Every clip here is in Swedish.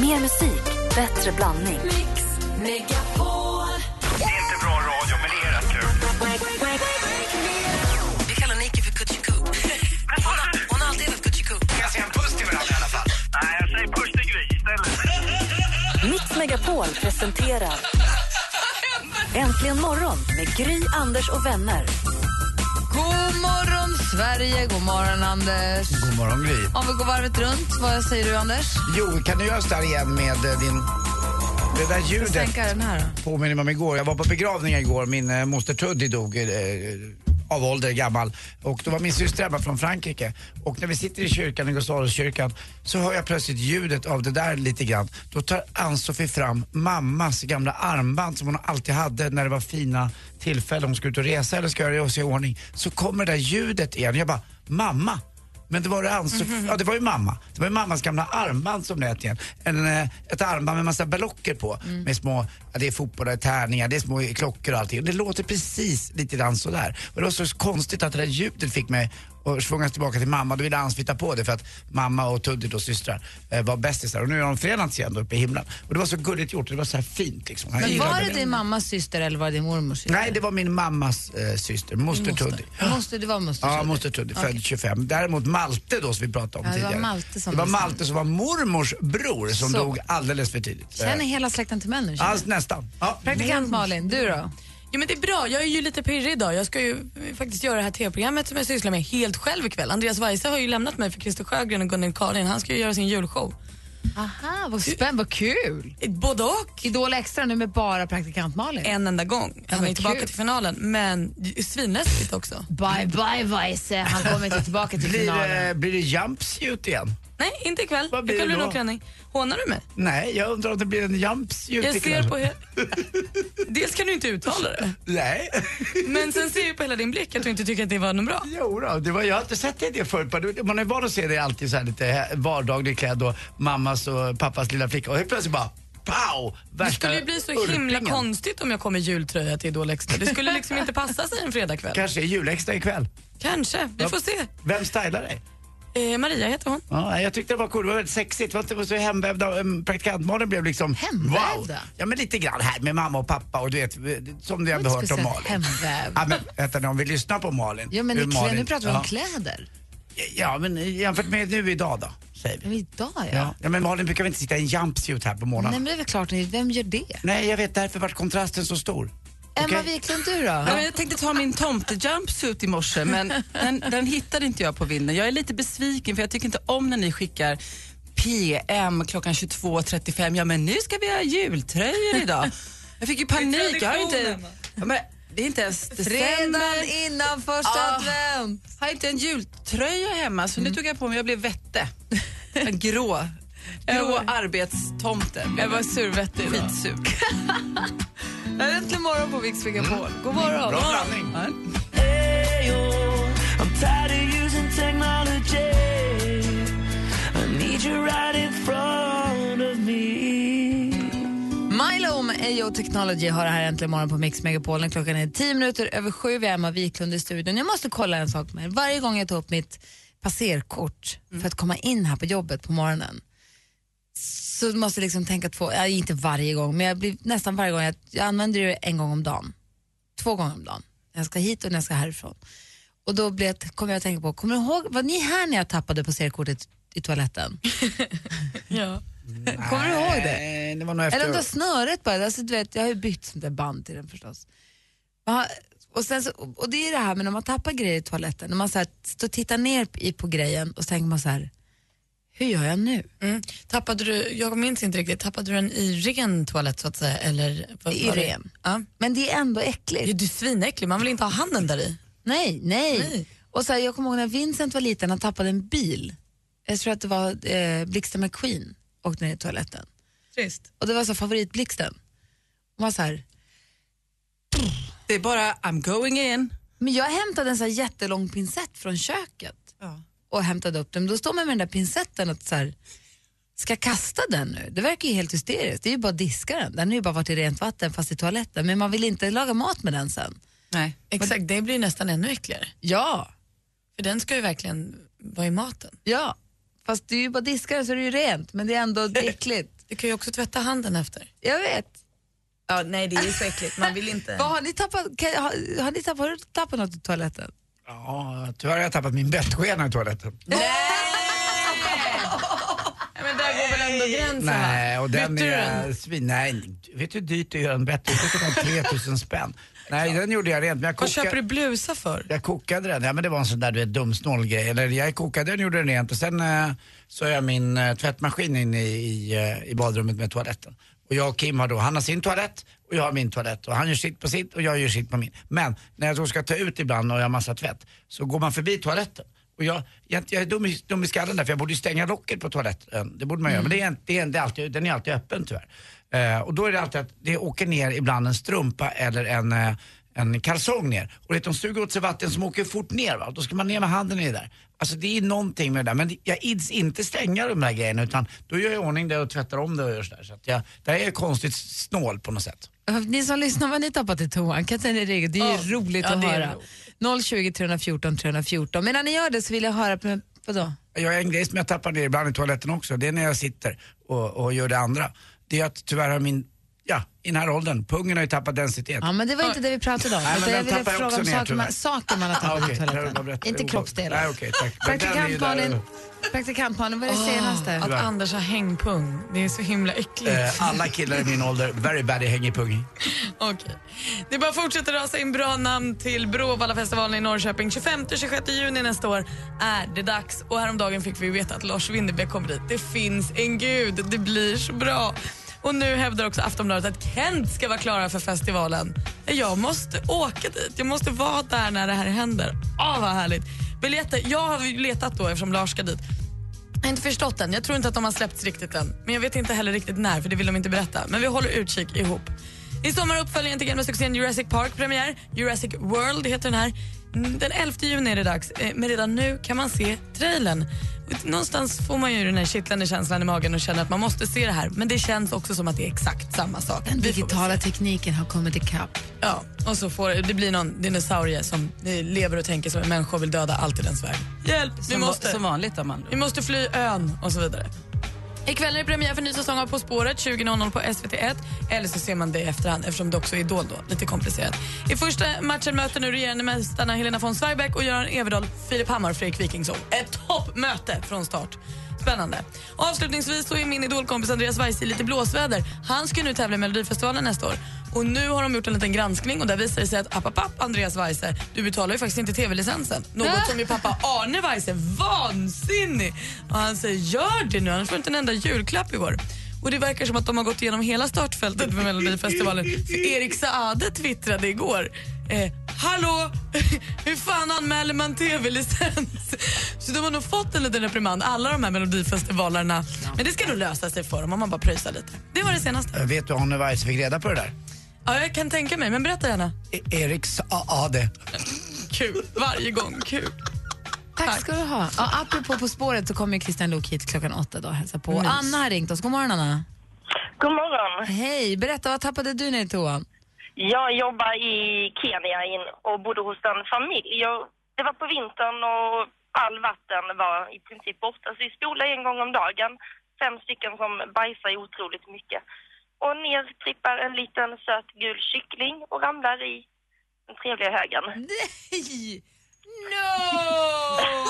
Mer musik, bättre blandning. Mix Megapol. Det är inte bra radio, men det är rätt kul. Vi kallar Nike för Kutjiku. Hon, har- hon har alltid hetat Kutjiku. Kan jag säga en puss till varandra i alla fall? Nej, jag säger puss till Gry istället. Mix Megapol presenterar Äntligen morgon med Gry, Anders och vänner. God morgon, Sverige! God morgon, Anders. God morgon, Gry. Om vi går varvet runt, vad säger du, Anders? Jo, kan du göra så där igen med eh, din... Det där ljudet den här då. påminner mig om igår. Jag var på begravning igår. Min eh, moster Tuddy dog eh, av ålder, gammal. Och då var min syster hemma från Frankrike. Och när vi sitter i kyrkan, i Gustavskyrkan, så hör jag plötsligt ljudet av det där lite grann. Då tar Ann-Sofie fram mammas gamla armband som hon alltid hade när det var fina tillfällen. Hon skulle ut och resa eller ska göra sig i ordning. Så kommer det där ljudet igen. Jag bara, mamma! Men det var det Ann-Sofie, ja det var ju mamma. Det var ju mammas gamla armband som lät igen. En, eh, ett armband med massa ballocker på. Med små, ja, det är fotboll, det är tärningar, det är små klockor och allting. Det låter precis lite grann sådär. Och det var så konstigt att det där ljudet fick mig att svungas tillbaka till mamma. Då ville Ann flytta på det för att mamma och Tuddy då systrar eh, var bästisar. Och nu är de förenats igen då uppe i himlen. Och det var så gulligt gjort, det var så här fint liksom. Men var det din mammas syster eller var det din mormors syster? Nej, det var min mammas eh, syster, moster Tuddy. Det var moster. Ja, moster Tuddy, född 25. Däremot Malte då som vi pratade om Ja, det var tidigare. Malte som det var var Malte som var mormors bror som Så. dog alldeles för tidigt. Känner hela släkten till män nu? jag. nästan. Ja. Praktikant Malin, du då? Jo, men det är bra. Jag är ju lite pirrig idag. Jag ska ju eh, faktiskt göra det här tv-programmet som jag sysslar med helt själv ikväll. Andreas Weise har ju lämnat mig för Christer Sjögren och Gunnel Karin. Han ska ju göra sin julshow. Aha, vad spännande, vad kul! Eh, Både och. Idol Extra nu med bara praktikant Malin. En enda gång. Han är tillbaka kul. till finalen. Men svinläskigt också. Bye bye Weise, han kommer inte tillbaka till Blir, finalen. det, blir det jumpsuit igen? Nej, inte ikväll. Vad blir ikväll det blir det då? nog klänning. Hånar du mig? Nej, jag undrar om det blir en jumpsuit Jag ser på... He- Dels kan du inte uttala det. Nej. Men sen ser jag på hela din blick att du inte tycker att det var något bra. Jo då, det var, jag har inte sett det i det förut. Man är van att se det alltid så här lite vardagligt klädd och mammas och pappas lilla flicka och helt plötsligt bara pow! Det skulle ju bli så himla konstigt om jag kom i jultröja till Idol Extra. Det skulle liksom inte passa sig en fredagkväll. Kanske är julextra ikväll. Kanske, vi får se. Vem stylar dig? Eh, Maria heter hon. Ja, jag tyckte det var coolt, det var väldigt sexigt. Det var inte- det var så hemvävda. um, Praktikantmalen blev liksom Hemvävda? wow. Ja men lite grann här med mamma och pappa och du vet, som du ändå hört om Malin. hemvävd. Ja, men vänta om vi lyssnar på Malin. Ja men klä, nu pratar vi om ja. kläder. Ja men jämfört med nu idag då, säger vi. Idag ja. Ja. ja men Malin brukar väl inte sitta i en jumpsuit här på morgonen? Nej men det är väl klart, vem gör det? Nej jag vet, därför vart kontrasten så stor. Emma? Wiklund, du då? Ja, jag tänkte ta min tomtejumpsuit i morse men den, den hittade inte jag på vinden. Jag är lite besviken för jag tycker inte om när ni skickar PM klockan 22.35. Ja men nu ska vi ha jultröjor idag. Jag fick ju panik. Jag har inte, ja, men, det är inte ens december. Fredag innan första Ah. advent. Har inte en jultröja hemma så nu tog jag på mig, jag blev vette. En grå, grå arbetstomte. Jag var survettig skitsur. Här är Äntligen morgon på Mix Megapol. God morgon. Bra blandning. Milo med AO Technology har det här äntligen morgon på Mix Megapol. När Klockan är tio minuter över sju. Vi har Emma Wiklund i studion. Jag måste kolla en sak med er. Varje gång jag tar upp mitt passerkort för att komma in här på jobbet på morgonen så måste jag liksom tänka två, ja, inte varje gång, men jag blir nästan varje gång, jag, jag använder det en gång om dagen. Två gånger om dagen. När jag ska hit och när jag ska härifrån. Och då blir jag, kommer jag att tänka på, kommer du ihåg, var ni här när jag tappade passerkortet i toaletten? Ja. Kommer du ihåg det? Det var nog efter... Eller om det var snöret bara. Alltså, du vet, jag har ju bytt sånt där band till den förstås. Och, sen så, och det är det här med när man tappar grejer i toaletten, när man så här, står och tittar ner i, på grejen och så tänker man så här, hur gör jag nu? Mm. Tappade du, jag minns inte riktigt, tappade du den i ren toalett så att säga? Eller, vad I var det? ren. Ja. Men det är ändå äckligt. Ja, du är svinäcklig, man vill inte ha handen där i. Nej, nej. Nej. Och så här, jag kommer ihåg när Vincent var liten, han tappade en bil. Jag tror att det var eh, Blixten McQueen åkte ner i toaletten. Trist. Och det var så favoritblixten. Och man så här, Det är bara I'm going in. men jag hämtade en så här jättelång pincett från köket. Ja. Och hämtade upp den. Då står man med den där pincetten och så här, ska kasta den nu? Det verkar ju helt hysteriskt. Det är ju bara att diska den. Den har ju bara varit i rent vatten fast i toaletten. Men man vill inte laga mat med den sen. Nej. Exakt, det blir nästan ännu äckligare. Ja, För den ska ju verkligen vara i maten. ja. Fast det är ju bara diskar så är det ju rent, men det är ändå äckligt. Du kan ju också tvätta handen efter. Jag vet. Ja, nej, det är ju så äckligt. Man vill inte... Vad har ni tappat? Kan, har, har ni tappat, tappat något i toaletten? Ja, tyvärr har jag tappat min bettskena i toaletten. Ja, men där går väl ändå gränsen Nej, och den Bytte du är den? svin... Nej, vet du hur dyrt det är att göra en bett? Det kostar 3000 spänn. Nej, den gjorde jag rent. Men jag Vad köper du blusa för? jag kokade den. Ja, men det var en sån där du vet, dumsnål grej. Eller jag kokade den, gjorde den rent och sen eh, så jag min eh, tvättmaskin inne i, i, eh, i badrummet med toaletten. Och jag och Kim har då, han har sin toalett och jag har min toalett. Och han gör sitt på sitt och jag gör sitt på min. Men när jag då ska ta ut ibland och jag har massa tvätt så går man förbi toaletten. Och jag, jag, jag är dum i, dum i skallen där för jag borde ju stänga locket på toaletten. Det borde man göra. Men det är, det är, det är alltid, den är alltid öppen tyvärr. Eh, och då är det alltid att det åker ner ibland en strumpa eller en, eh, en kalsong ner. Och vet, de suger åt sig vatten som åker fort ner. Va? Då ska man ner med handen i det där. Alltså det är någonting med det där. Men jag ids inte stänga de där grejerna utan då gör jag i ordning det och tvättar om det och gör sådär. Så att jag, det här är konstigt snål på något sätt. Ni som lyssnar, vad ni tappat i toan? Ni ringa? Det är ju roligt ja, att höra. 020 314 314. Men när ni gör det så vill jag höra, på, vadå? Jag har en grej som jag tappar ner ibland i toaletten också. Det är när jag sitter och, och gör det andra. Det är att tyvärr har min, ja, i den här åldern, pungen har ju tappat densitet. Ja, men det var inte det vi pratade om. Nej, men jag ville fråga om saker man, saker man har Ah, tappat i Jag vill bara toaletten. Inte kroppsdelar. Nej, tack. Praktikant Malin, praktikant Malin, vad är det senaste? Att Anders har hängpung. Det är så himla äckligt. Eh, alla killar i min ålder, very bad i hängipung. Okej. Det bara fortsätter rasa in bra namn till Bråvallafestivalen i Norrköping. 25-26 juni nästa år är det dags. Och häromdagen fick vi veta att Lars Winnerbäck kommer dit. Det finns en gud, det blir så bra. Och nu hävdar också Aftonbladet att Kent ska vara klara för festivalen. Jag måste åka dit, jag måste vara där när det här händer. Åh, vad härligt. Biljetter, jag har letat då eftersom Lars ska dit. Jag har inte förstått den. Jag tror inte att de har släppts riktigt än. Men jag vet inte heller riktigt när, för det vill de inte berätta. Men vi håller utkik ihop. I sommar är uppföljningen till gamla succén Jurassic Park premiär. Jurassic World heter den här. Mm, den 11 juni är det dags, eh, men redan nu kan man se trailern. Någonstans får man ju den här kittlande känslan i magen och känner att man måste se det här. Men det känns också som att det är exakt samma sak. Den digitala tekniken har kommit ikapp. Ja, och så får det blir någon dinosaurie som lever och tänker som en människa och vill döda allt i dens väg. Hjälp, vi Som, måste. som vanligt man Vi måste fly ön och så vidare. Ikväll är det premiär för ny säsong av På spåret 20.00 på SVT1. Eller så ser man det i efterhand eftersom det också är Idol då. Lite komplicerat. I första matchen möter nu regerande mästarna Helena von Zweigbergk och Göran Everdahl Filip Hammar och Fredrik Wikingsson. Ett toppmöte från start. Spännande. Och avslutningsvis så är min idolkompis Andreas Weise i lite blåsväder. Han ska ju nu tävla i Melodifestivalen nästa år. Och nu har de gjort en liten granskning och där visar det sig att app, app, app, Andreas Weise, du betalar ju faktiskt inte tv-licensen. Något som ju pappa Arne Weise vansinnig. Och han säger gör det nu annars får du inte en enda julklapp i år. Och det verkar som att de har gått igenom hela startfältet för Melodifestivalen. För Erik Saade twittrade igår. Eh, Hallå! Hur fan anmäler man tv-licens? Så de har nog fått en liten reprimand, alla de här Melodifestivalerna. Men det ska nog lösa sig för dem om man bara pröjsar lite. Det var det senaste. Eh, Vet du hur Arne Weise fick reda på det där? Ja, jag kan tänka mig, men berätta gärna. E- Eriks AAD. Kul, varje gång kul. Tack ska du ha. Ja, apropå På spåret så kommer ju Christian Luuk hit klockan åtta då och hälsa på. Mys. Anna har ringt oss. God morgon Anna. God morgon. Hej, berätta vad tappade du ner i toan? Jag jobbar i Kenya in och bodde hos en familj. Jag, det var på vintern och all vatten var i princip borta. Så vi spolade en gång om dagen. Fem stycken som bajsar otroligt mycket. Och ner trippar en liten söt gul kyckling och ramlar i den trevliga högen. Nej!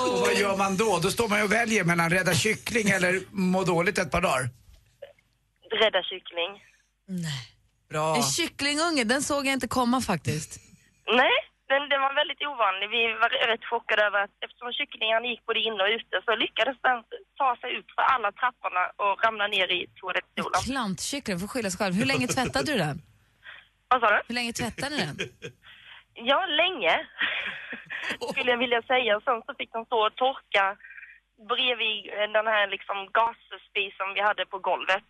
Och No! vad gör man då? Då står man ju och väljer mellan rädda kyckling eller må dåligt ett par dagar. Rädda kyckling. Bra. En kycklingunge, den såg jag inte komma faktiskt. Nej, den, den var väldigt ovanlig. Vi var rätt chockade över att eftersom kycklingarna gick både inne och ute så lyckades den ta sig ut för alla trapporna och ramla ner i toalettstolen. Klantkyckling, får skylla sig själv. Hur länge tvättade du den? Vad sa du? Hur länge tvättade ni den? Ja, länge skulle jag vilja säga. Sen så fick de stå och torka bredvid den här liksom gasspisen vi hade på golvet.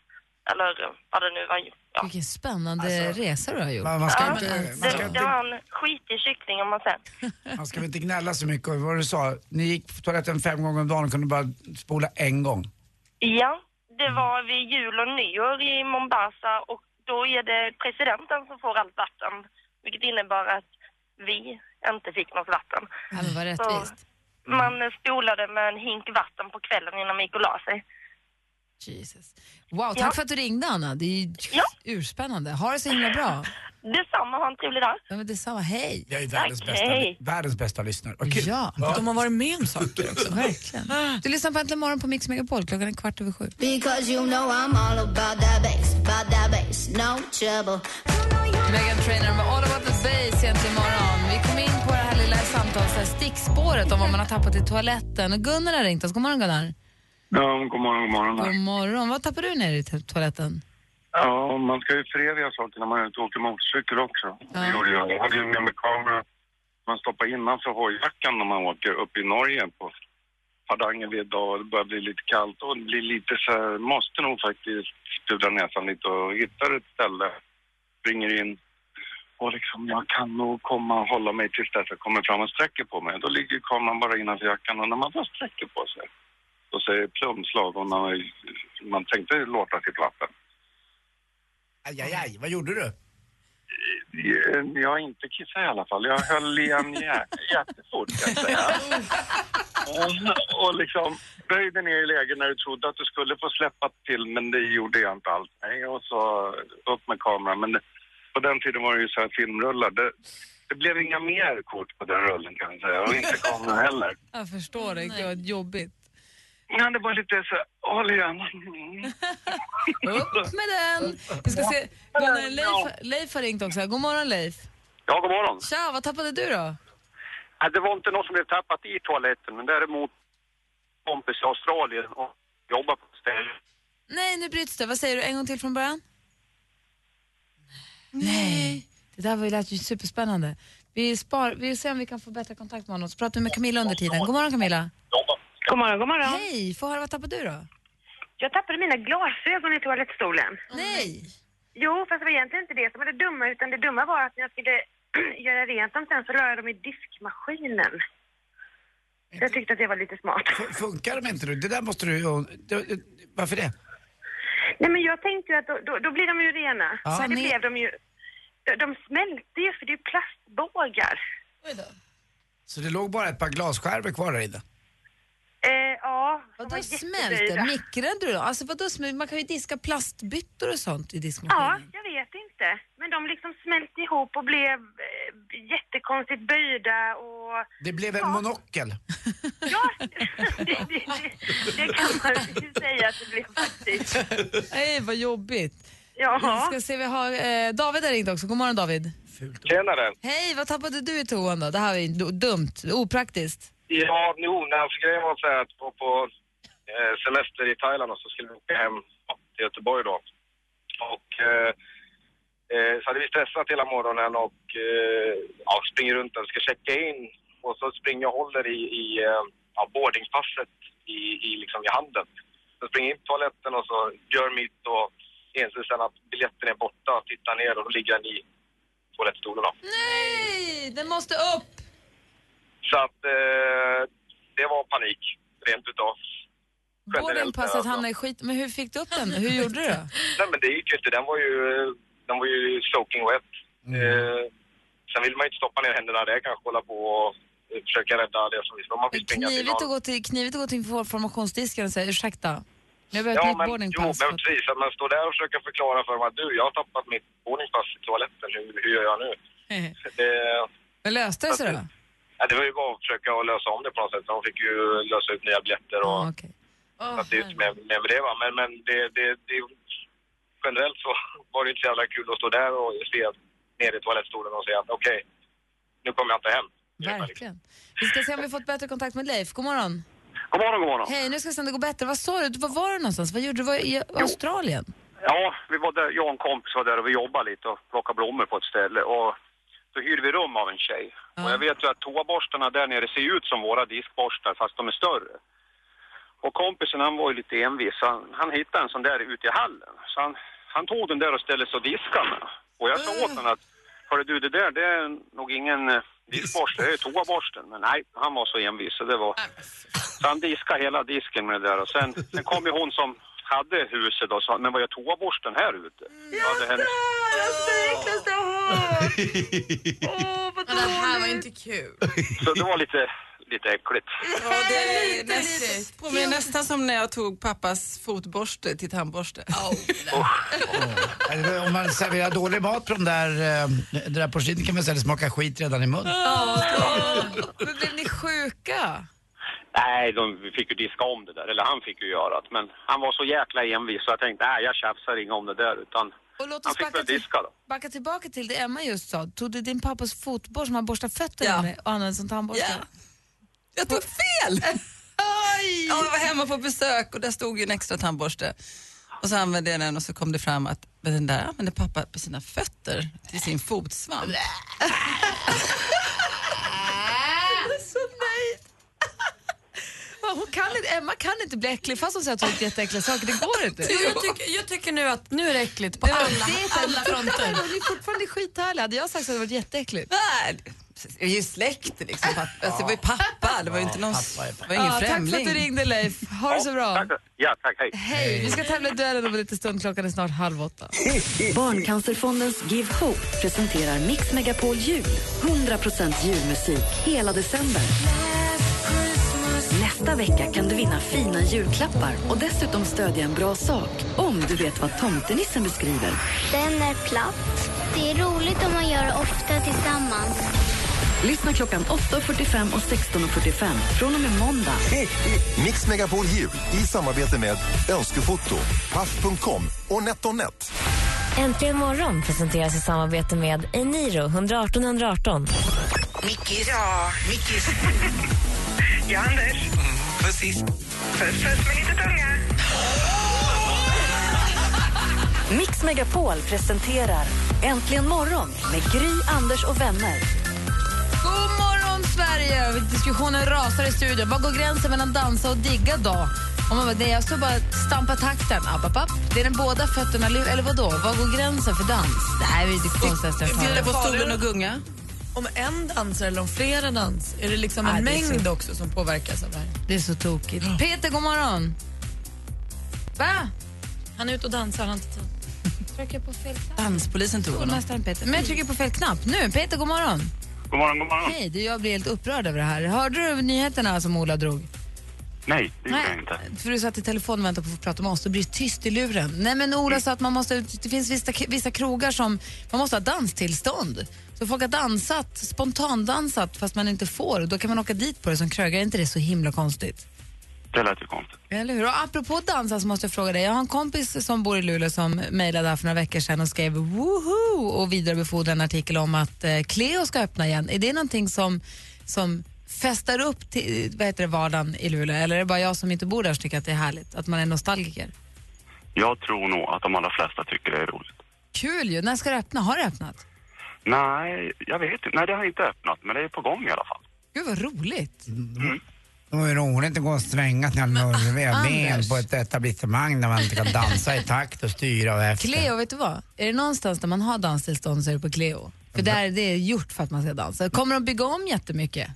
Eller vad det nu var. Ja. Vilken spännande Alltså, resa du har gjort. Man, man, ska Ja, inte, man, det, ska det inte, var en skitig kyckling om man säger. man ska väl inte gnälla så mycket. Vad du sa, ni gick på toaletten fem gånger om dagen och kunde bara spola en gång. Ja, det var vid jul och nyår i Mombasa och då är det presidenten som får allt vatten. Vilket innebar att vi inte fick något vatten. Ja, men vad rättvist. Man eh, spolade med en hink vatten på kvällen innan man gick och la sig. Jesus. Wow, tack Ja. för att du ringde Anna. Det är ju Ja. urspännande. Ha det så himla bra. Detsamma, ha en trevlig dag. Ja, men detsamma, hej. Jag är världens, Tack, bästa, hej. världens bästa lyssnare. Vad kul. Ja, De har varit med om saker också. verkligen. Du lyssnar på Äntligen morgon på Mix Megapol. Klockan är kvart över sju. Because you know I'm all about that bass, about that bass, no trouble. Megan Trainor med All about the bass egentligen imorgon. Vi kom in på det här lilla samtalet, stickspåret om vad man har tappat i toaletten. Och Gunnar har ringt oss. God morgon Gunnar. Ja, god morgon, god morgon. God morgon. Vad tappar du ner i to- toaletten? Ja, man ska ju föreviga saker när man är ute och åker motorcykel också. Ja. Det gjorde jag. Jag hade ju med mig kamera. Man stoppar innanför hojjackan när man åker upp i Norge på Hardangervidda och det börjar bli lite kallt och det blir lite så här, måste nog faktiskt pudra näsan lite och hittar ett ställe, springer in och liksom jag kan nog komma och hålla mig tills dess jag kommer fram och sträcker på mig. Då ligger kameran bara innanför jackan och när man då sträcker på sig då säger och man, tänkte låta sitt vatten. Aj, aj, aj. Vad gjorde du? Eh, Jag har inte kissat i alla fall. Jag höll igen jä- jättefort kan jag säga. Och- Och liksom böjde ner i läge när du trodde att du skulle få släppa till men det gjorde jag inte alls. Nej, och så upp med kameran. Men på den tiden var det ju så här filmrullar. Det, det blev inga mer kort på den rullen kan jag säga och inte kameran heller. Jag förstår det. Var jobbigt. Ja, det var lite så håll igen. Mm. Upp med den! Vi ska se. Gunnar, Leif, Leif har ringt också. God morgon Leif. Ja, god morgon. Tja, vad tappade du då? Nej, Det var inte något som blev tappat i toaletten, men däremot kompis i Australien och jobbar på ett ställe. Nej, nu bryts det. Vad säger du? En gång till från början? Nej. Det där var ju, lät ju superspännande. Vi, spar, vi ser om vi kan få bättre kontakt med honom. Så pratar vi med Camilla under tiden. God morgon Camilla. God morgon, god morgon. Hej, få höra vad tappade du då? Jag tappade mina glasögon i toalettstolen. Nej. Jo, fast det var egentligen inte det som var det dumma, utan det dumma var att när jag skulle göra rent dem sen så la jag dem i diskmaskinen. Jag tyckte att det var lite smart. F- Funkar de inte nu? Det där måste du... det- Varför det? Nej, men jag tänkte ju att då, då, då blir de ju rena. Ja. Men det Ni- blev de ju. De, de smälte ju för det är ju plastbågar. Så det låg bara ett par glasskärvor kvar där inne? Eh, ja, Vadå smälte? Mikrade du då? Alltså vadå, sm- man kan ju diska plastbyttor och sånt i Ja, diskmaskinen. jag vet inte. Men de liksom smälte ihop och blev eh, jättekonstigt böjda och... Det blev en monokel. Ja, det, det, det, det kan man ju säga att det blev faktiskt. Nej, vad jobbigt. Vi Ja. ska se, vi har eh, David har ringt också. God morgon David. Tjenare! Hej, vad tappade du i toan då? Det här du- dumt, opraktiskt. Ja, jo, när alltså grejen var så här att på, på eh, semester i Thailand och så skulle vi åka hem till Göteborg då. Och eh, eh, så hade vi stressat hela morgonen och eh, ja, springer runt och ska checka in. Och så springer jag och håller i, i eh, ja, boardingpasset i, i, liksom i handen. Så springer jag in på toaletten och så gör mitt och inser sen att biljetten är borta. Tittar ner och då ligger den i toalettstolen då. Nej, den måste upp! Så att eh, det var panik, rent utav. Boardingpasset alltså. hamnade i skit. Men hur fick du upp den? Hur gjorde du? Nej men det gick ju inte, den var ju, den var ju soaking wet. Eh, sen vill man ju inte stoppa ner händerna där kanske hålla på och eh, försöka rädda det som visst. Man till Knivigt att, gå till, knivigt att gå till informationsdisken och säga ursäkta. Jag behöver Ja ett men, jo, boardingpass. men precis. Att man står där och försöker förklara för dem att du, jag har tappat mitt boardingpass i toaletten. Hur, hur gör jag nu? Det, Men löste det sig då? Ja, det var ju bara att försöka lösa om det på något sätt. De fick ju lösa ut nya biljetter och Ah, okej. Så att det är inte med, med det va. Men, men det, det, det, generellt så var det inte så jävla kul att stå där och se ner i toalettstolen och säga att okej, nu kommer jag inte hem. Verkligen. Vi ska se om vi fått bättre kontakt med Leif. God morgon. God morgon, god morgon. Hej, nu ska vi se om det går bättre. Vad sa du? Var var du någonstans? Vad gjorde du? Var i Australien? Ja, vi var där, jag och en kompis var där och vi jobbade lite och plockade blommor på ett ställe. Och så hyrde vi rum av en tjej. Och jag vet ju att toaborstarna där nere ser ut som våra diskborstar fast de är större. Och kompisen han var ju lite envis. Han, han hittade en sån där ute i hallen. Så han, han tog den där och ställde sig och diskade med. Och jag sa åt honom att, hörru du det där det är nog ingen eh, diskborste, det är toaborsten. Men nej, han var så envis så det var... Så han diskade hela disken med det där och sen, sen kom ju hon som hade huset och sa, men vad gör toaborsten här ute? Ja, det hände. Men det här var inte kul. Så det var lite, lite äckligt. Ja, det är näst, påminner nästan som när jag tog pappas fotborste till tandborste. Eller Om man serverar dålig mat på de där, eh, det där porslinet kan man säga det smakar skit redan i munnen. Men blev ni sjuka? Nej, de fick ju diska om det där, eller han fick ju göra det. Men han var så jäkla envis så jag tänkte, nej jag tjafsar inget om det där utan Och låt han oss fick backa, till, diska då. backa tillbaka till det Emma just sa. Tog du din pappas fotborste som han borstar fötterna med och använde som tandborste? Ja. Jag tog fel! Ja, jag var hemma på besök och där stod ju en extra tandborste. Och så använde jag den och så kom det fram att den där använde pappa på sina fötter till sin fotsvamp. Så nöjd. Ja, Hon kan inte, Emma kan inte bli äcklig fast hon säger att hon har gjort jätteäckliga saker. Det går inte. Jo, jag, tycker, jag tycker nu att nu är det äckligt på alla, alla fronter. Hon är fortfarande skithärlig. Hade jag sagt så hade det varit jätteäckligt. Nej, det är ju släkt liksom. Pappa. Alltså, det var ju pappa, det var ju inte någon, det var ingen Ja, tack för främling. att du ringde Leif. Ha det så bra. Tack, ja, tack, hej. Hej, vi ska tävla i duellen om en liten stund. Klockan är snart halv åtta. Barncancerfondens Give Hope presenterar Mix Megapol Jul. 100% julmusik hela december. Nästa vecka kan du vinna fina julklappar och dessutom stödja en bra sak om du vet vad tomtenissen beskriver. Den är platt. Det är roligt om man gör det ofta tillsammans. Lyssna klockan 8.45 och 16.45 från och med måndag. Mix Megapol Jul i samarbete med Önskefoto, Paff.com och NetOnNet. Äntligen morgon presenteras i samarbete med Eniro 118 118. Mickis. Ja, Mickis. Ja, Anders. Precis. Puss, puss med lite tunga. Mix Megapol presenterar Äntligen morgon med Gry, Anders och vänner. God morgon, Sverige! Diskussionen rasar i studion. Var går gränsen mellan dansa och digga då? Om man bara, nej, jag står bara och stampar takten. App, app, app. Det är den båda fötterna, eller vad då? Var går gränsen för dans? Det här är det konstigaste jag Sitta hört. på stolen och gunga. Om en dansar eller om flera dans, är det liksom en det är mängd så- också som påverkas av det här? Det är så tokigt. Peter, god morgon! Va? Han är ute och dansar, han har inte tid. Trycker på fel knapp. Danspolisen tog honom. Skolmästaren Peter. Men jag trycker på fel knapp. Nu, Peter, god morgon. God morgon, god morgon. Hej, du, jag blir helt upprörd över det här. Hörde du nyheterna som Ola drog? Nej, det gjorde jag inte. för du satt i telefon och väntade på att få prata med oss. Det blir tyst i luren. Nej, men Ola sa att man måste, det finns vissa, vissa krogar som man måste ha danstillstånd. Så folk har dansat, spontandansat fast man inte får. Då kan man åka dit på det som krögare. Är inte det så himla konstigt? Det lät ju konstigt. Eller hur? Och apropå dansa så måste jag fråga dig. Jag har en kompis som bor i Luleå som mejlade här för några veckor sedan och skrev woho och vidarebefordrade en artikel om att eh, Cleo ska öppna igen. Är det någonting som, som festar upp till vad heter det, vardagen i Luleå eller är det bara jag som inte bor där som tycker att det är härligt? Att man är nostalgiker? Jag tror nog att de allra flesta tycker det är roligt. Kul ju! När ska det öppna? Har det öppnat? Nej, jag vet inte. Nej, det har inte öppnat, men det är på gång i alla fall. Gud vad roligt! Det var ju roligt att gå och svänga sina lurviga ben på ett etablissemang där man inte kan dansa i takt och styra och efter. Cleo, vet du vad? Är det någonstans där man har danstillstånd så är det på Cleo. För där det är gjort för att man ska dansa. Kommer de bygga om jättemycket?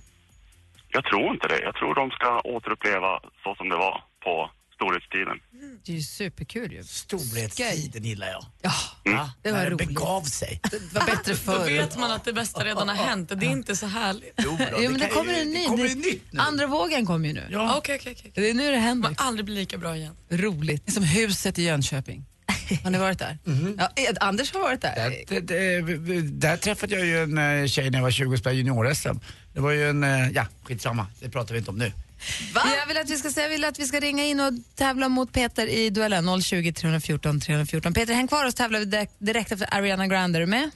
Jag tror inte det. Jag tror de ska återuppleva så som det var på storhetstiden. Det är ju superkul ju. Storhetstiden gillar jag. Ja, Mm. det var När det roligt. begav sig. Det var bättre Då förr. vet man att det bästa redan har hänt. Det är inte så härligt. Jo, då, Jo, men det kan kommer ju- en ny. Det kommer Det- nytt nu. Andra vågen kommer ju nu. Ja. Okej, okej, okej. Det är nu det händer. Man aldrig blir lika bra igen. Roligt. Det är som huset i Jönköping. Har ni varit där? Ja, Ed- Anders har varit där. Där, där, där, där träffade jag ju en eh, tjej när jag var 20 och spelade junior-SM. Det var ju en, eh, ja skitsamma, det pratar vi inte om nu. Jag vill att vi ska säga, jag vill att vi ska ringa in och tävla mot Peter i duellen 020 314 314. Peter, häng kvar och så tävlar vi direkt, direkt efter Ariana Grande. Är du med?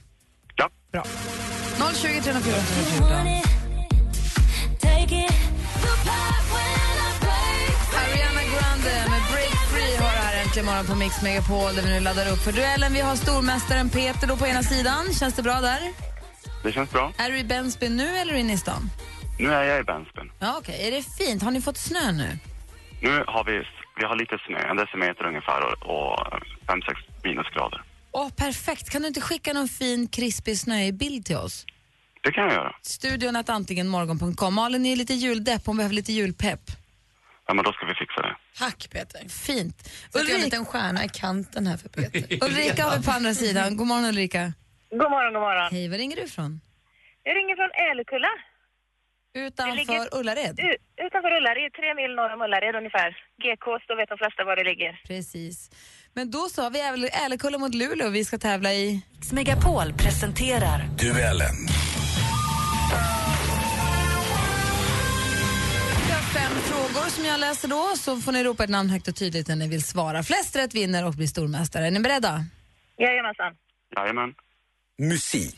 Ja. Bra. 020 314 314. Äntligen morgon på Mix Megapol där vi nu laddar upp för duellen. Vi har stormästaren Peter då på ena sidan. Känns det bra där? Det känns bra. Är du i Bensby nu eller inne i stan? Nu är jag i Bensbyn. Ja, okej. Är det fint? Har ni fått snö nu? Nu har vi, vi har lite snö, en decimeter ungefär och, och 5-6 minusgrader. Åh, perfekt. Kan du inte skicka någon fin krispig snöig bild till oss? Det kan jag göra. Studion att antingen morgon.com. Malin är lite juldepp, hon behöver lite julpepp. Ja, men då ska vi fixa det. Tack Peter. Fint. Sätter jag en Ulrika, liten stjärna i kanten här för Peter. Ulrika har vi på andra sidan. God morgon Ulrika. God morgon, god morgon. Hej, var ringer du ifrån? Jag ringer från Älekulla. Utanför Ullared? Utanför Ullared, tre mil norr om Ullared ungefär. GK, då vet de flesta var det ligger. Precis. Men då så har vi Äl- Älekulla mot Luleå och vi ska tävla i... Megapol presenterar Duellen. Fem frågor som jag läser då, så får ni ropa ett namn högt och tydligt när ni vill svara. Flest rätt vinner och blir stormästare. Är ni beredda? Jajamensan. Jajamän. Musik.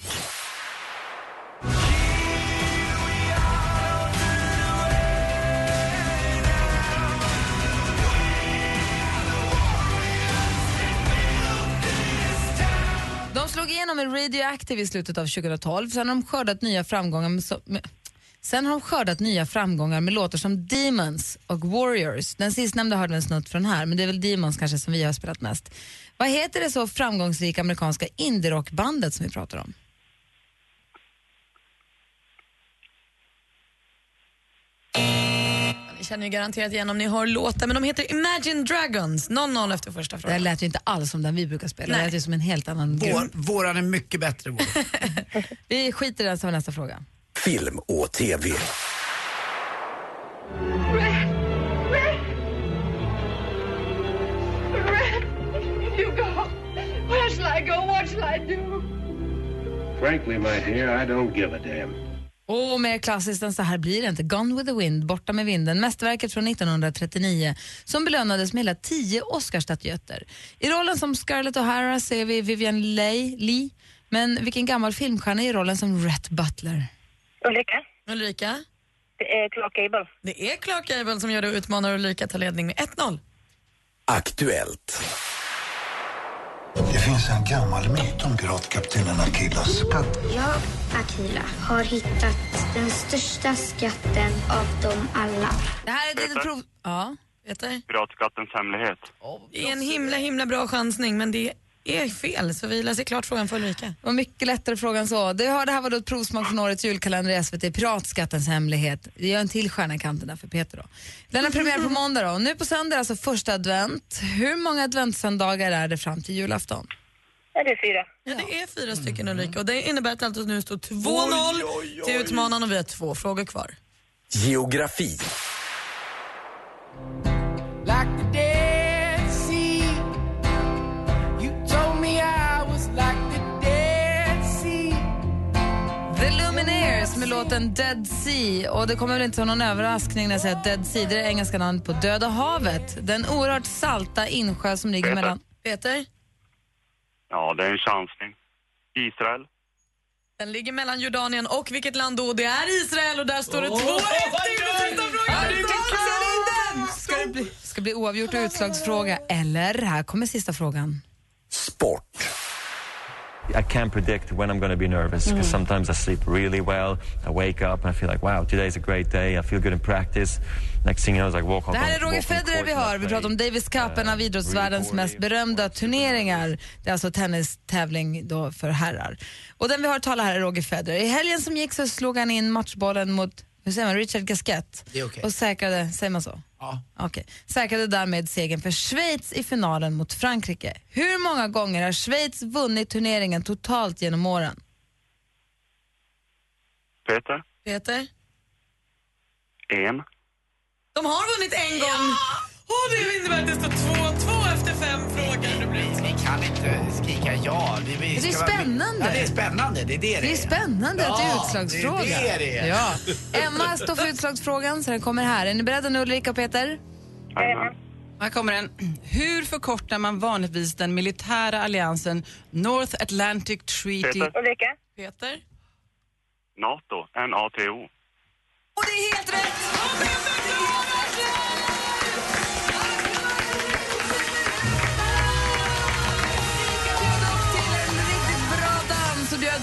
De slog igenom med Radioactive i slutet av 2012. Sen har de skördat nya framgångar med, med Sen har de skördat nya framgångar med låtar som Demons och Warriors. Den sistnämnda hörde vi en snutt från här, men det är väl Demons kanske som vi har spelat mest. Vad heter det så framgångsrika amerikanska indie-rockbandet som vi pratar om? Ni känner ju garanterat igen om ni hör låten, men de heter Imagine Dragons. 0-0 efter första Det frågan. lät ju inte alls som den vi brukar spela. Det Nej. lät ju som en helt annan Vår, grupp. våran är mycket bättre. Vår. Vi skiter i den som nästa fråga. Film och TV. You go. Where shall I go? What shall I do? Frankly, my dear, I don't give a damn. Och mer klassiskt än så här blir det inte. Gone with the wind, Borta med vinden, mästerverket från 1939 som belönades med hela tio Oscarsstatyetter. I rollen som Scarlett O'Hara ser vi Vivian Leigh, Lee, men vilken gammal filmstjärna är i rollen som Rhett Butler? Ulrika? Ulrika? Det är Clark Gable. Det är Clark Gable som gör det och utmanar Ulrika att ta ledning med 1-0. Aktuellt. Det finns en gammal myt om piratkaptenen Akillas. Jag, Akila, har hittat den största skatten av dem alla. Det här är ett litet prov... Ja. Peter? Piratskattens hemlighet. Det är en himla, himla bra chansning, men det är fel. Så vi läser klart frågan för Ulrika. Det var mycket lättare fråga än så. Det, har, det här var då ett provsmak från årets julkalender i SVT, Piratskattens hemlighet. Det gör en till stjärna i kanten där för Peter då. Den har premiär på måndag då. Nu på söndag är alltså första advent. Hur många adventssöndagar är det fram till julafton? Ja, det är fyra. Ja, det är fyra stycken Ulrika och det innebär att det alltså nu står 2-0 till utmanaren och vi har två frågor kvar. Geografi. Låten Dead Sea. Och det kommer väl inte som någon överraskning när jag säger att Dead Sea det är det engelska namnet på Döda havet. Den oerhört salta insjö som ligger Peter. mellan... Peter? Ja, det är en chansning. Israel. Den ligger mellan Jordanien och vilket land då? Det är Israel och där står det 2-1 till sista frågan. Ska det bli, ska det bli oavgjort och utslagsfråga? Eller, här kommer sista frågan. I can't predict when I'm going to be nervous because Mm. sometimes I sleep really well. I wake up and I feel like, wow, today's a great day. I feel good in practice. Next thing you know, it's like walk on Det här är Roger Federer vi I hör. Vi pratar om Davis Cup, en av idrottsvärldens mest berömda turneringar. Det är alltså tennistävling då för herrar. Och den vi har tala här är Roger Federer. I helgen som gick så slog han in matchbollen mot hur säger man, Richard Gasquet Det är okej. och säkrade, säger man så? Ja. Okej. Säkrade därmed segern för Schweiz i finalen mot Frankrike. Hur många gånger har Schweiz vunnit turneringen totalt genom åren? Peter. Peter? En. De har vunnit en gång. Och det innebär att det står 2-2 efter fem kan inte skrika ja. Vi, vi Det är spännande. Ja, det är spännande. Det är det Det är spännande att det är utslagsfråga. Det är det det är. Ja. Emma står för utslagsfrågan så den kommer här. Är ni beredda nu Ulrika och Peter? Här kommer den. Hur förkortar man vanligtvis den militära alliansen North Atlantic Treaty? Peter. Ulrika? Peter? NATO. N-A-T-O. Och det är helt rätt! Riktigt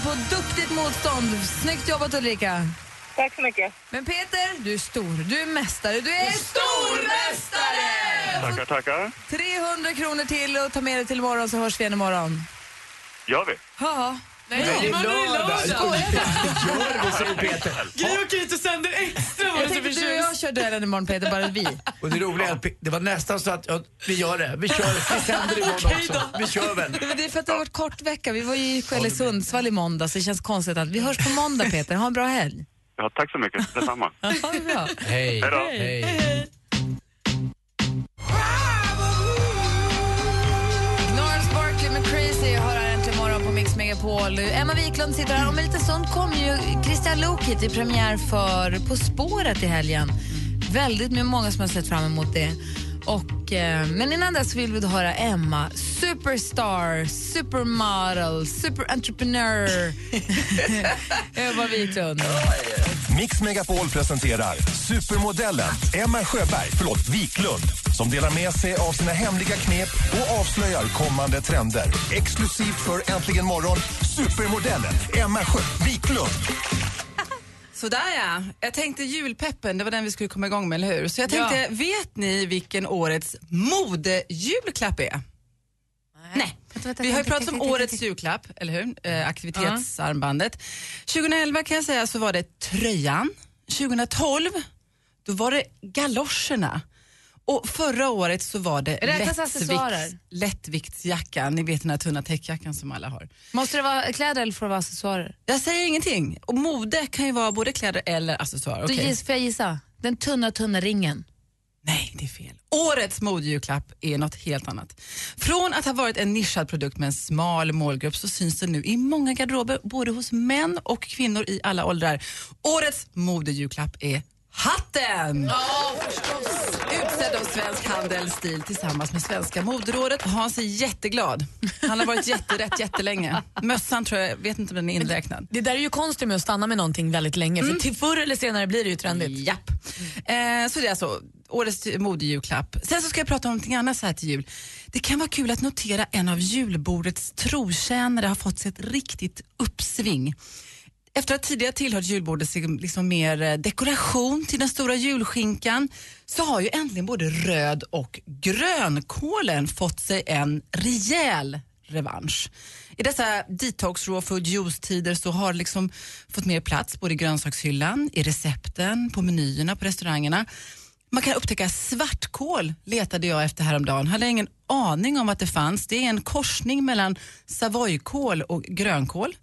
på duktigt motstånd. Snyggt jobbat Ulrika. Tack så mycket. Men Peter, du är stor. Du är mästare. Du är stormästare! Tackar, tackar. 300 kronor till och ta med dig till imorgon så hörs vi igen imorgon. Gör vi? Ja. Nej, det är lördag. Du? Gör vi, säger Peter. Gry och sänder extra. Jag så tänkte du och jag kör duellen imorgon Peter, bara vi. Och det roliga är att det var nästan så att ja, vi gör det. Vi kör, vi sänder imorgon också. Vi kör väl. Det var- Det är för att det har varit kort vecka. Vi var ju i Sundsvall i måndag så det känns konstigt att vi hörs på måndag Peter. Ha en bra helg. Ja, tack så mycket. Detsamma. Ha det bra. Hej. Hej då. Hej. Megapol. Emma Wiklund sitter här. Om en liten stund kommer ju Christian Luuk hit i premiär för På spåret i helgen. Väldigt med många som har sett fram emot det. Och, eh, men innan dess vill vi höra Emma, superstar, supermodel, superentreprenör. Emma Wiklund. Mix Megapol presenterar supermodellen Emma Sjöberg, förlåt, Wiklund som delar med sig av sina hemliga knep och avslöjar kommande trender. Exklusivt för Äntligen morgon, supermodellen Emma Sjö Wiklund. Sådär ja. Jag tänkte julpeppen, det var den vi skulle komma igång med, eller hur? Så jag tänkte, vet ni vilken årets modejulklapp är? Nej. Vi har ju pratat om årets julklapp, eller hur? Eh, aktivitetsarmbandet. 2011 kan jag säga så var det tröjan. 2012 då var det galoscherna. Och förra året så var det lättvikts, lättviktsjackan. Ni vet den här tunna täckjackan som alla har. Måste det vara kläder eller får det vara accessoarer? Jag säger ingenting. Och mode kan ju vara både kläder eller accessoarer. Giss, får jag gissa? Den tunna, tunna ringen. Nej, det är fel. Årets modejulklapp är något helt annat. Från att ha varit en nischad produkt med en smal målgrupp så syns den nu i många garderober, både hos män och kvinnor i alla åldrar. Årets modejulklapp är hatten! Ja, förstås. Utsedd av Svensk Handel Stil tillsammans med Svenska moderåret. Hans är jätteglad. Han har varit jätterätt jättelänge. Mössan tror jag, vet inte om den är inräknad. Det där är ju konstigt med att stanna med någonting väldigt länge. För till förr eller senare blir det ju trendigt. Japp. Eh, så det är alltså årets modejulklapp. Sen så ska jag prata om någonting annat så här till jul. Det kan vara kul att notera en av julbordets trotjänare har fått sig ett riktigt uppsving. Efter att tidigare tillhört julbordet liksom mer eh, dekoration till den stora julskinkan så har ju äntligen både röd och grönkålen fått sig en rejäl revansch. I dessa detox raw food juice-tider så har det liksom fått mer plats både i grönsakshyllan, i recepten, på menyerna på restaurangerna. Man kan upptäcka svartkål letade jag efter häromdagen. Hade ingen aning om att det fanns. Det är en korsning mellan savoykål och grönkål.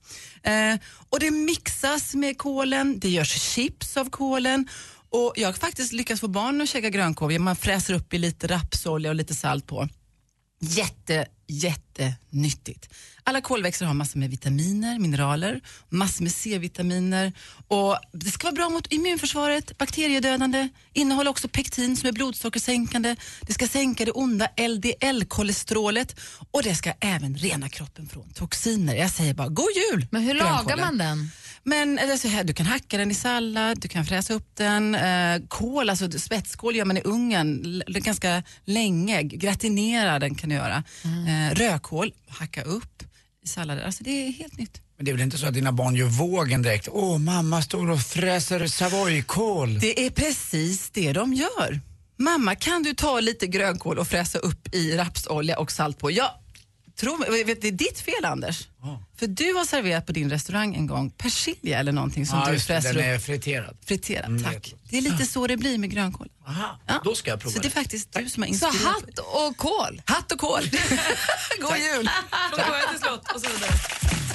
Eh, och det mixas med kålen, det görs chips av kålen och jag har faktiskt lyckats få barnen att käka grönkål. Man fräser upp i lite rapsolja och lite salt på. Jätte, jättenyttigt. Alla kolväxter har massor med vitaminer, mineraler, massor med C-vitaminer och det ska vara bra mot immunförsvaret, bakteriedödande, innehåller också pektin som är blodsockersänkande, det ska sänka det onda LDL-kolesterolet och det ska även rena kroppen från toxiner. Jag säger bara god jul! Men hur lagar man den? Men eller så här, du kan hacka den i sallad, du kan fräsa upp den. Eh, kål, alltså spetskål gör man i ugnen ganska länge. Gratinera den kan du göra. Eh, rödkål, hacka upp i sallader. Alltså det är helt nytt. Men det är väl inte så att dina barn gör vågen direkt? Åh, mamma står och fräser savoykål. Det är precis det de gör. Mamma, kan du ta lite grönkål och fräsa upp i rapsolja och salt på? Ja, tro vet, det är ditt fel Anders. För du har serverat på din restaurang en gång persilja eller någonting som Ja, du fräser den upp. är friterad. Friterad, Mm, tack. Det är lite så det blir med grönkål. Aha, Ja. då ska jag prova Så det är faktiskt du som har Så inspirerat. hatt och kål? Hatt och kål. God jul! Från sjö till slott och så vidare.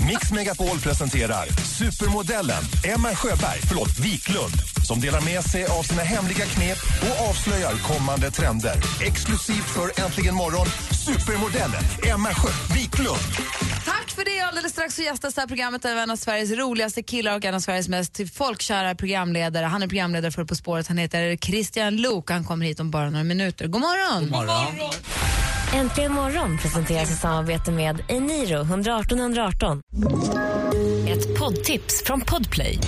Mix Megapol presenterar supermodellen Emma Sjöberg, förlåt, Wiklund som delar med sig av sina hemliga knep och avslöjar kommande trender. Exklusivt för Äntligen morgon, supermodellen Emma Sjö Wiklund. Tack för det. Alldeles strax så gästas det här programmet av en av Sveriges roligaste killar och en av Sveriges mest folkkära programledare. Han är programledare för På spåret. Han heter Christian Luuk. Han kommer hit om bara några minuter. God morgon! God morgon. Äntligen morgon presenteras i samarbete med Eniro 118 118. Ett poddtips från Podplay.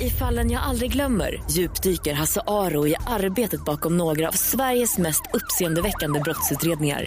I fallen jag aldrig glömmer djupdyker Hasse Aro i arbetet bakom några av Sveriges mest uppseendeväckande brottsutredningar.